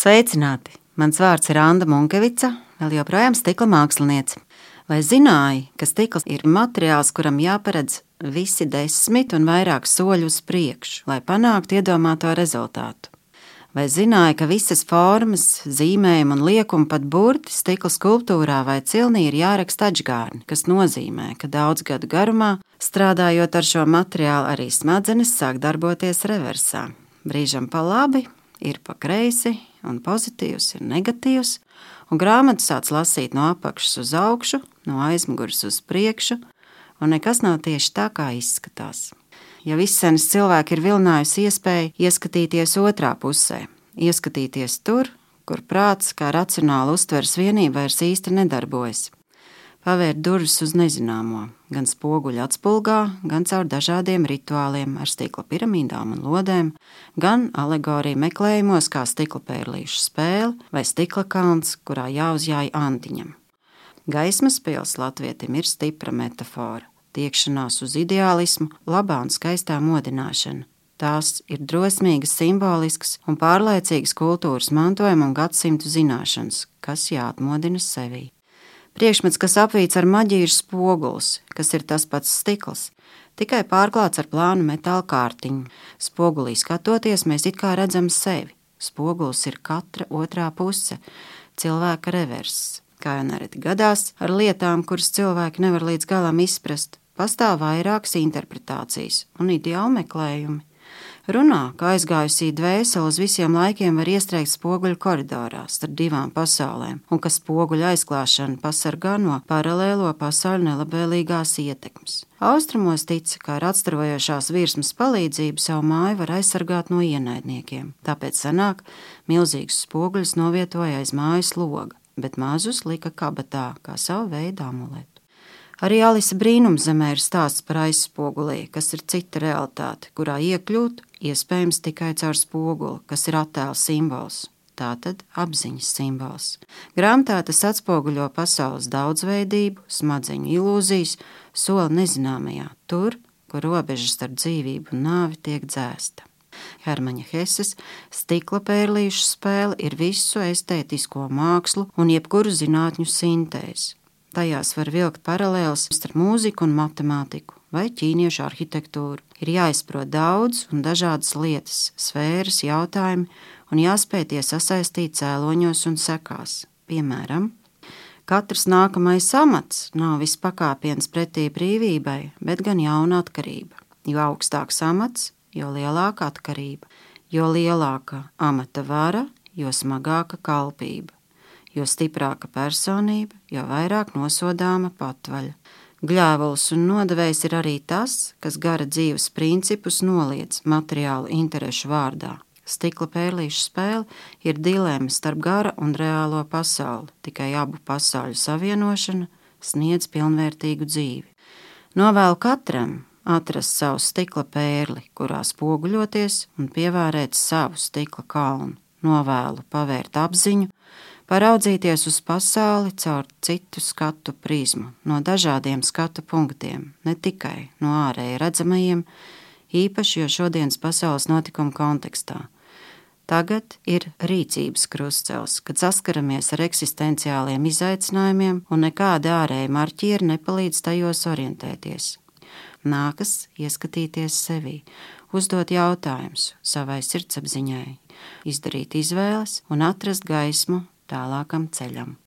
Sveicināti! Mans vārds ir Anna Munkevica, vēl joprojām stikla māksliniece. Vai zināji, ka stikls ir materiāls, kuram jāparedz visi desmit un vairāk soļu uz priekšu, lai panāktu iedomāto rezultātu? Vai zināji, ka visas formas, zīmējumi un liekumi, pat burti stikla skulptūrā vai cilnī ir jāraksta atžgārni, kas nozīmē, ka daudz gadu garumā, strādājot ar šo materiālu, arī smadzenes sāk darboties reversā. Brīžam pa labi, ir pa kreisi, un pozitīvs ir negatīvs, un grāmatu sāc lasīt no apakšas uz augšu, no aizmugures uz priekšu, un nekas nav tieši tā, kā izskatās. Ja vissenes cilvēki ir vilinājusi iespēju ieskatīties otrā pusē, ieskatīties tur, kur prāts kā racionāla uztveres vienība vairs īsti nedarbojas pavērt durvis uz nezināmo, gan spoguļu atspulgā, gan caur dažādiem rituāliem ar stikla piramīdām un lodēm, gan alegoriju meklējumos, kā stikla pērlīšu spēle vai stikla kalns, kurā jāuzjāj antiņam. Gaismas pils latvietim ir stipra metāfora, tiekšanās uz ideālismu, labā un skaistā modināšana. Tās ir drosmīgas, simboliskas un pārliecīgas kultūras mantojuma un gadsimtu zināšanas, kas jāatmodina sevī. Priekšmets, kas apvīts ar maģiju, ir spogulis, kas ir tas pats stikls, tikai pārklāts ar plānu metāla kārtiņu. Spogulī skatoties, mēs it kā redzam sevi. Spogulis ir katra otrā puse, cilvēka reverss. Kā jau nereti gadās ar lietām, kuras cilvēki nevar līdz galam izprast, pastāv vairākas interpretācijas un ideāli meklējumi. Runā, ka aizgājusī dvēsele uz visiem laikiem var iestrēgt spoguļu koridorā starp divām pasaulēm, un ka spoguļu aizklāšana pasargā no paralēlo pasauļu nelabvēlīgās ietekmes. Austrumos tic, ka ar atstarojošās virsmas palīdzību savu māju var aizsargāt no ienaidniekiem, tāpēc senāk milzīgus spoguļus novietoja aiz mājas loga, bet mazus lika kabatā kā savu veidu amuletu. Arī Alisa brīnumzemē ir stāsts par aizspogulī, kas ir cita realitāte, kurā iekļūt iespējams tikai caur spoguli, kas ir attēla simbols. Tātad apziņas simbols. Grāmatā tas atspoguļo pasaules daudzveidību, smadzeņu ilūzijas, soli nezināmajā, tur, kur robežas starp dzīvību un nāvi tiek dzēsta. Hermaņa Heses stikla pērlīšu spēle ir visu estētisko mākslu un jebkuru zinātņu sintēzi. Tajās var vilkt paralēlus starp mūziku un matemātiku vai ķīniešu arhitektūru. Ir jāizprot daudz un dažādas lietas, sfēras, jautājumi un jāspēj tie sasaistīt cēloņos un sekās. Piemēram, katrs nākamais amats nav viss pakāpiens pretī brīvībai, bet gan jauna atkarība. Jo augstāks amats, jo lielāka atkarība, jo lielāka amata vara, jo smagāka kalpība jo stiprāka personība, jo vairāk nosodāma patvaļa. Gļēvuls un nodevējs ir arī tas, kas gara dzīves principus noliedz materiālu interešu vārdā. Stikla pērlīšu spēle ir dilemma starp gara un reālo pasauli, tikai abu pasauļu savienošana sniedz pilnvērtīgu dzīvi. Novēlu katram atrast savu stikla pērli, kurā spoguļoties un pievērēt savu stikla kalnu. Novēlu pavērt apziņu, paraudzīties uz pasauli caur citu skatu prizmu, no dažādiem skatu punktiem, ne tikai no ārēji redzamajiem, īpaši jo šodienas pasaules notikuma kontekstā. Tagad ir rīcības krustcels, kad saskaramies ar eksistenciāliem izaicinājumiem, un nekāda ārēja marķieri nepalīdz tajos orientēties. Nākas ieskatīties sevi, uzdot jautājumus savai sirdsapziņai, izdarīt izvēles un atrast gaismu tālākam ceļam.